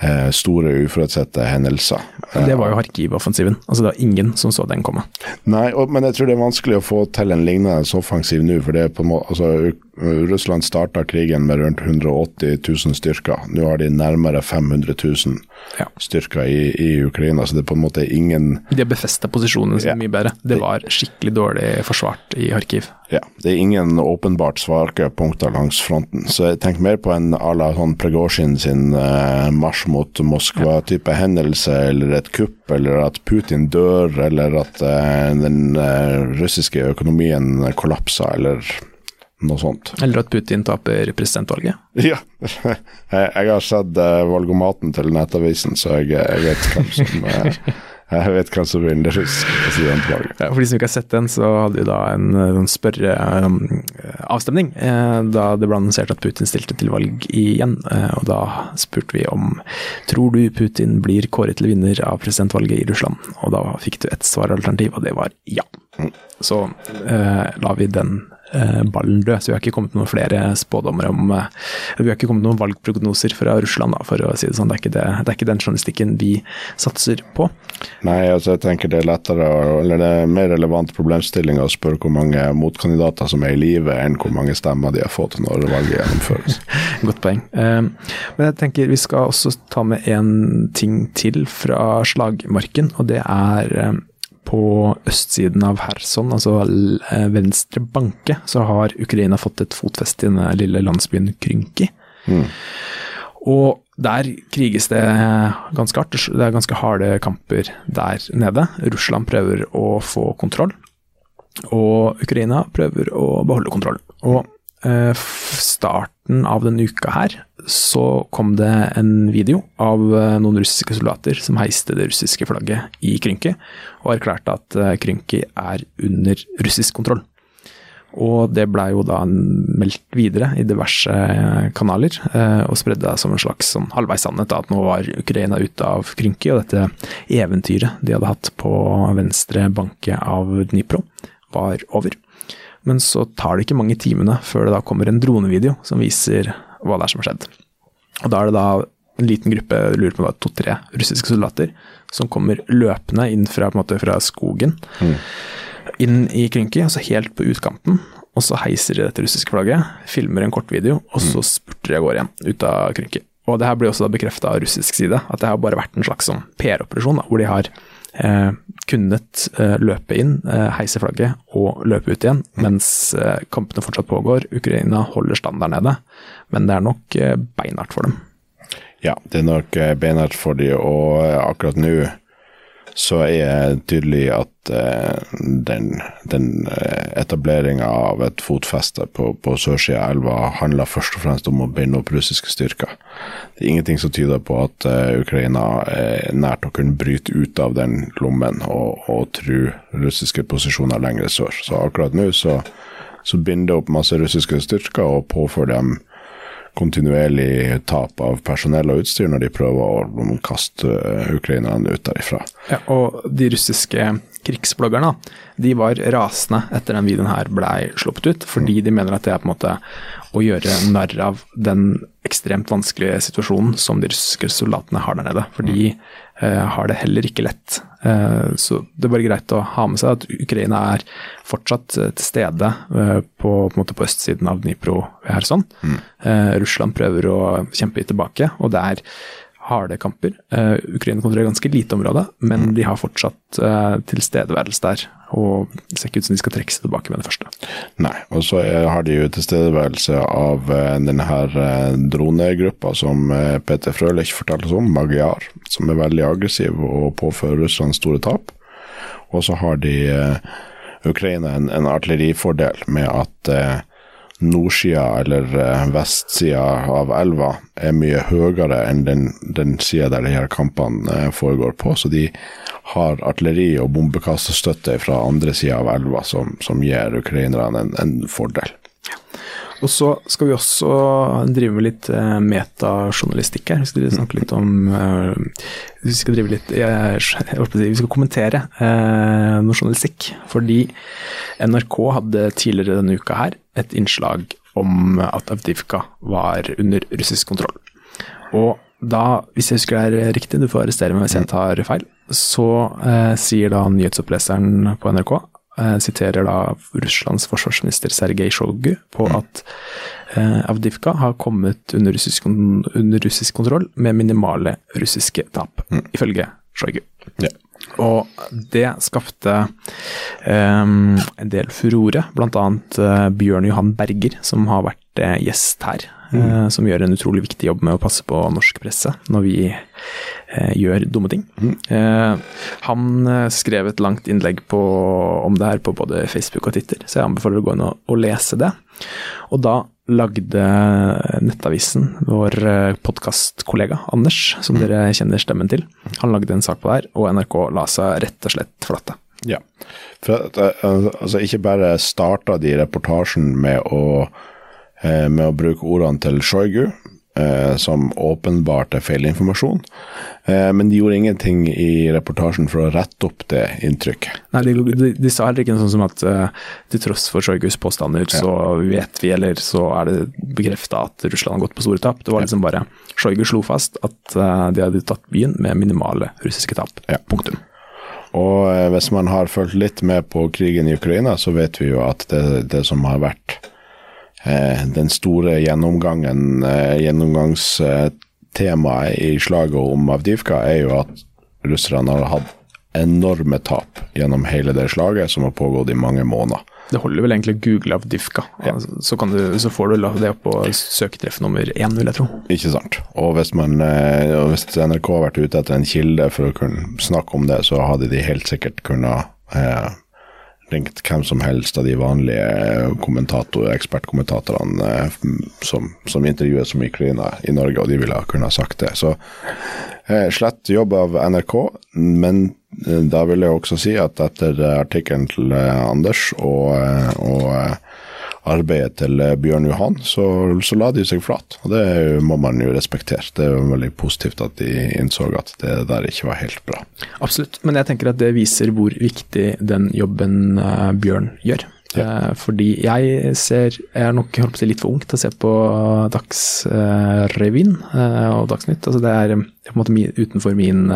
eh, store uforutsette hendelser. Det var jo Kharkiv-offensiven. Altså, det var ingen som så den komme. Nei, og, men jeg tror det er vanskelig å få til en lignende offensiv nå. for det er på en måte, altså, Russland starta krigen med rundt 180 000 styrker. Nå har de nærmere 500 000 ja. styrker i, i, Ukraina, så det er på en måte ingen De har befesta posisjonen sin ja. mye bedre. Det var skikkelig dårlig forsvart i Kharkiv. Ja, det er ingen åpenbart svake punkter langs fronten. Så jeg tenker mer på en à la sånn Pregosjin sin eh, marsj mot Moskva-type ja. hendelse, eller et kupp, eller at Putin dør, eller at eh, den eh, russiske økonomien kollapser, eller noe sånt. Eller at Putin taper presidentvalget? Ja, jeg, har sett uh, valgomaten til Nettavisen, så jeg, jeg vet hvem som uh, jeg vet hvem som vinner presidentvalget. Ja, for de som ikke har sett den, så hadde vi da en, en spørreavstemning um, eh, da det ble annonsert at Putin stilte til valg igjen. Eh, og da spurte vi om tror du Putin blir kåret til vinner av presidentvalget i Russland. Og da fikk du ett svaralternativ, og det var ja. Mm. Så eh, la vi den Eh, ballen død. Så vi har ikke kommet med noen flere spådommer om eh, Vi har ikke kommet med noen valgprognoser fra Russland, da, for å si det sånn. Det er det, det er ikke den journalistikken vi satser på. Nei, altså jeg tenker det er lettere, eller det er mer relevant problemstilling å spørre hvor mange motkandidater som er i live, enn hvor mange stemmer de har fått når valget gjennomføres. Godt poeng. Eh, men jeg tenker vi skal også ta med en ting til fra slagmarken, og det er på østsiden av Kherson, altså eh, venstre banke, så har Ukraina fått et fotfeste i den lille landsbyen Krynki. Mm. Og der kriges det ganske hardt. Det er ganske harde kamper der nede. Russland prøver å få kontroll. Og Ukraina prøver å beholde kontroll. Og eh, starten av denne uka her, så kom det en video av eh, noen russiske soldater som heiste det russiske flagget i Krynki, og erklærte at eh, Krynki er under russisk kontroll. Og det blei jo da meldt videre i diverse kanaler, eh, og spredde seg som en slags sånn halvveis sannhet at nå var Ukraina ute av Krynki, og dette eventyret de hadde hatt på venstre banke av Dnipro, var over. Men så tar det ikke mange timene før det da kommer en dronevideo som viser hva det er som har skjedd. Og da er det da en liten gruppe, lurer på to-tre russiske soldater, som kommer løpende inn fra, måte, fra skogen. Mm inn i Krynki, altså helt på utkanten. Og så heiser de dette russiske flagget, filmer en kortvideo, og så spurter de av gårde igjen ut av Krynki. Og det her blir også bekrefta av russisk side, at det har bare vært en slags sånn PR-operasjon, hvor de har eh, kunnet eh, løpe inn, eh, heise flagget og løpe ut igjen, mens eh, kampene fortsatt pågår. Ukraina holder standard nede, men det er nok eh, beinhardt for dem. Ja, det er nok beinhardt for dem, og akkurat nå så er det tydelig at eh, den, den eh, etableringa av et fotfeste på, på sørsida av elva handler først og fremst om å binde opp russiske styrker. Det er ingenting som tyder på at eh, Ukraina er nært å kunne bryte ut av den lommen og, og tru russiske posisjoner lenger sør. Så akkurat nå så, så binder det opp masse russiske styrker og påfører dem kontinuerlig tap av personell og utstyr når de prøver å kaste ukrainerne ut derifra. Ja, og de russiske krigsbloggerne de var rasende etter den videoen her blei sluppet ut, fordi de mener at det er på en måte å gjøre narr av den ekstremt vanskelige situasjonen som de russiske soldatene har der nede. For de eh, har det heller ikke lett. Eh, så det er bare greit å ha med seg at Ukraina er fortsatt eh, til stede eh, på, på, på, østsiden av Dnipro Her, sånn. Mm. Eh, Russland prøver å kjempe tilbake, og det er harde kamper. Uh, Ukraina kontrollerer ganske lite område, men mm. de har fortsatt uh, tilstedeværelse der. Og det ser ikke ut som de skal trekke seg tilbake med det første. Nei, og så har de jo tilstedeværelse av uh, denne her dronegruppa som Peter Frølich fortalte oss om, Magyar, som er veldig aggressiv og påfører Russland store tap. Og så har de Ukraina en, en artillerifordel med at nordsida eller eh, vestsida av elva er mye høyere enn den, den sida der de her kampene eh, foregår på. Så de har artilleri og bombekastestøtte fra andre sida av elva som, som gir ukrainerne en, en fordel. Og så skal vi også drive med litt uh, metajournalistikk her. Vi skal snakke litt om uh, Vi skal drive litt jeg, Vi skal kommentere eh, noe journalistikk. Fordi NRK hadde tidligere denne uka her et innslag om at Avdivka var under russisk kontroll. Og da, hvis jeg husker det er riktig, du får arrestere meg hvis jeg tar feil, så sier da nyhetsoppleseren på NRK Eh, siterer da Russlands forsvarsminister Sergej Sjogu på mm. at eh, Avdivka har kommet under russisk, under russisk, kontroll med minimale russiske tap, mm. ifølge Sjogu. Ja. Og det skapte um, en del furore, bl.a. Uh, Bjørn Johan Berger, som har vært uh, gjest her. Mm. Uh, som gjør en utrolig viktig jobb med å passe på norsk presse når vi uh, gjør dumme ting. Mm. Han skrev et langt innlegg på, om det her på både Facebook og Twitter, så jeg anbefaler å gå inn og, og lese det. Og da lagde Nettavisen, vår eh, podkastkollega Anders, som mm. dere kjenner stemmen til, han lagde en sak på det her, og NRK la seg rett og slett flatte. Ja, for eh, altså, ikke bare starta de reportasjen med å, eh, med å bruke ordene til Shoigu, eh, som åpenbart er feilinformasjon. Eh, men de gjorde ingenting i reportasjen for å rette opp det inntrykket. Nei, de, de, de sa heller ikke sånn som at eh, til tross for Sjojgus påstander, ja. så vet vi, eller så er det bekrefta at Russland har gått på store tap. Det var liksom bare Sjojgu slo fast at uh, de hadde tatt byen med minimale russiske tap. Ja. Punktum. Og eh, hvis man har fulgt litt med på krigen i Ukraina, så vet vi jo at det, det som har vært Eh, den store gjennomgangen, eh, gjennomgangstemaet i slaget om Avdivka, er jo at russerne har hatt enorme tap gjennom hele det slaget, som har pågått i mange måneder. Det holder vel egentlig å google Avdivka, ja. så, du, så, får du det opp på søketreff nummer én, vil jeg tro. Ikke sant. Og hvis, man, eh, hvis NRK har vært ute etter en kilde for å kunne snakke om det, så hadde de helt sikkert kunnet eh, ringt hvem som helst av de vanlige kommentator, ekspertkommentatorene eh, som, som så mye Ukraina i Norge, og de ville kunne ha sagt det. Så eh, slett jobb av NRK, men eh, da vil jeg også si at etter artikkelen til Anders og, og arbeidet til eh, Bjørn Johan, så, så la de seg flat. Og det må man jo respektere. Det er jo veldig positivt at de innså at det der ikke var helt bra. Absolutt, men jeg tenker at det viser hvor viktig den jobben eh, Bjørn gjør. Eh, fordi jeg ser Jeg er nok holdt på å si litt for ung til å se på Dagsrevyen eh, og Dagsnytt. Altså det er på en måte min, utenfor min,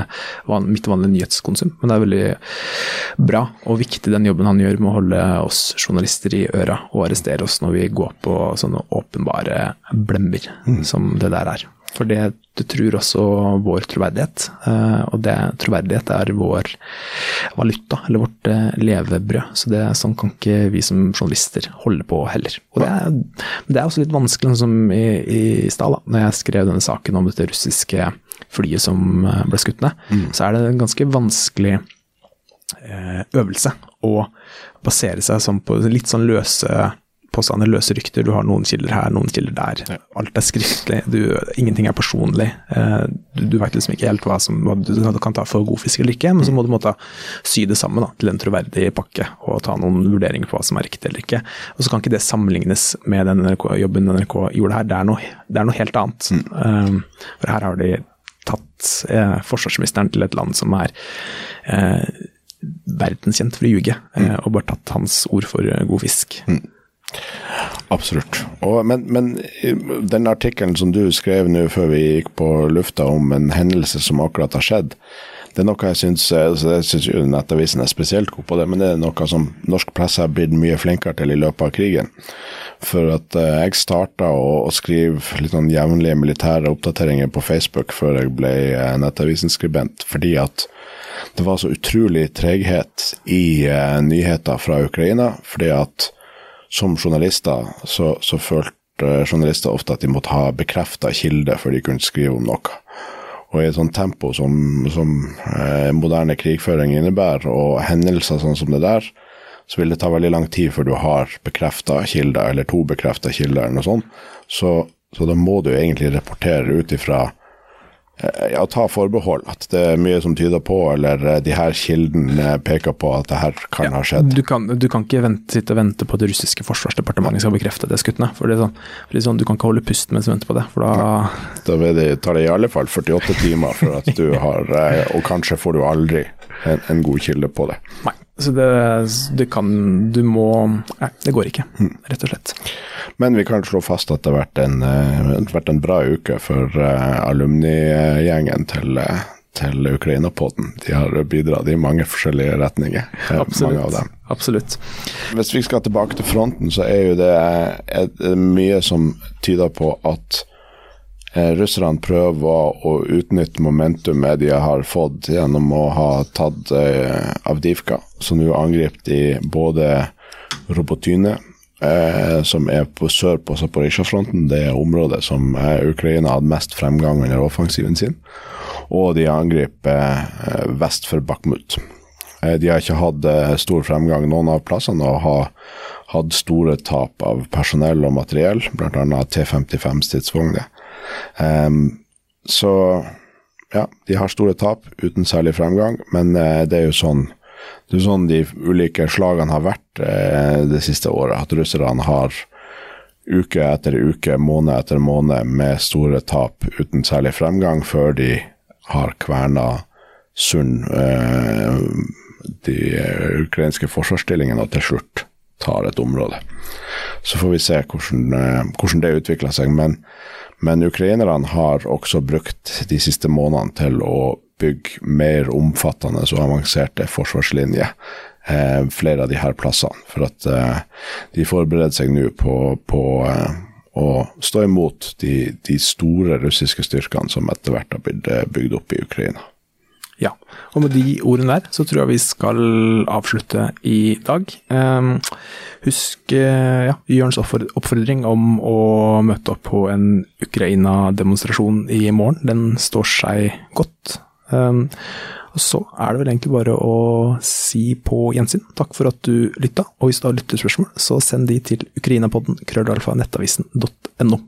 van, mitt vanlige nyhetskonsum, men det er veldig bra og viktig den jobben han gjør med å holde oss journalister i øra og arrestere oss når vi går på sånne åpenbare blemmer som det der er. For det, det truer også vår troverdighet, eh, og det, troverdighet er vår valuta, eller vårt eh, levebrød. Så det, sånn kan ikke vi som journalister holde på heller. Og det er, det er også litt vanskelig, sånn som i, i stad, da når jeg skrev denne saken om dette russiske flyet som eh, ble skutt ned, så er det en ganske vanskelig øvelse å basere seg sånn på litt sånn løse påstander, løse rykter. Du har noen kilder her, noen kilder der. Alt er skriftlig, du, ingenting er personlig. Eh, du, du vet liksom ikke helt hva, som, hva du kan ta for god fisk eller ikke, men så må du måtte sy det sammen da, til en troverdig pakke og ta noen vurderinger på hva som er riktig eller ikke. Og så kan ikke det sammenlignes med den NRK, jobben NRK gjorde her. Det er noe, det er noe helt annet. Eh, for her har de tatt eh, forsvarsministeren til et land som er eh, verdenskjent for å ljuge, eh, og bare tatt hans ord for god fisk. Absolutt. Og, men, men den artikkelen som du skrev nå før vi gikk på lufta om en hendelse som akkurat har skjedd, det er noe jeg syns altså syns jo Nettavisen er spesielt god på det, men det er noe som norsk presse har blitt mye flinkere til i løpet av krigen. For at eh, jeg starta å, å skrive litt sånn jevnlige militære oppdateringer på Facebook før jeg ble eh, Nettavisen-skribent, fordi at det var så utrolig treghet i eh, nyheter fra Ukraina. fordi at som journalister så, så følte journalister ofte at de måtte ha bekrefta kilde før de kunne skrive om noe. Og i et sånt tempo som, som eh, moderne krigføring innebærer, og hendelser sånn som det der, så vil det ta veldig lang tid før du har bekrefta kilder, eller to bekrefta kilder, eller noe sånt. Så, så da må du egentlig rapportere ut ifra ja, ta forbehold. At det er mye som tyder på, eller eh, de her kildene peker på at det her kan ha skjedd. Du kan, du kan ikke vente, sitte og vente på at det russiske forsvarsdepartementet skal bekrefte det skuttene. For det er sånn, for det er sånn, du kan ikke holde pusten mens du venter på det, for da Da vil det, tar det i alle fall 48 timer for at du har eh, Og kanskje får du aldri en, en god kilde på det. Nei. Så det, det kan Du må Nei, det går ikke, rett og slett. Men vi kan slå fast at det har vært en, eh, vært en bra uke for uh, alumnigjengen til, eh, til Ukraina-podden. De har bidratt i mange forskjellige retninger, Absolutt. mange av dem. Absolutt. Hvis vi skal tilbake til fronten, så er jo det er mye som tyder på at eh, russerne prøver å utnytte momentumet de har fått gjennom å ha tatt eh, Avdivka, så nå angriper de både Robotyne, eh, som er på sør på Zaporizjzja-fronten, det er området som eh, Ukraina hadde mest fremgang under offensiven sin, og de angriper eh, vest for Bakhmut. Eh, De har ikke hatt eh, stor fremgang noen av plassene, og har hatt store tap av personell og materiell, bl.a. T55-stridsvogner. Um, så ja, de har store tap uten særlig fremgang, men uh, det er jo sånn det er sånn de ulike slagene har vært eh, det siste året. At russerne har uke etter uke, måned etter måned med store tap uten særlig fremgang, før de har kverna Sund, eh, de ukrainske forsvarsstillingene, og til slutt tar et område. Så får vi se hvordan, hvordan det utvikler seg. Men, men ukrainerne har også brukt de siste månedene til å bygge mer omfattende og avanserte forsvarslinjer. Eh, flere av de her plassene. For at eh, de forbereder seg nå på, på eh, å stå imot de, de store russiske styrkene som etter hvert har blitt eh, bygd opp i Ukraina. Ja, og med de ordene der, så tror jeg vi skal avslutte i dag. Um, husk uh, ja, Jørns oppfordring om å møte opp på en Ukraina-demonstrasjon i morgen. Den står seg godt. Um, Og så er det vel egentlig bare å si på gjensyn. Takk for at du lytta, og hvis du har lyttespørsmål, så send de til ukrainapodden krøllalfa nettavisen.no.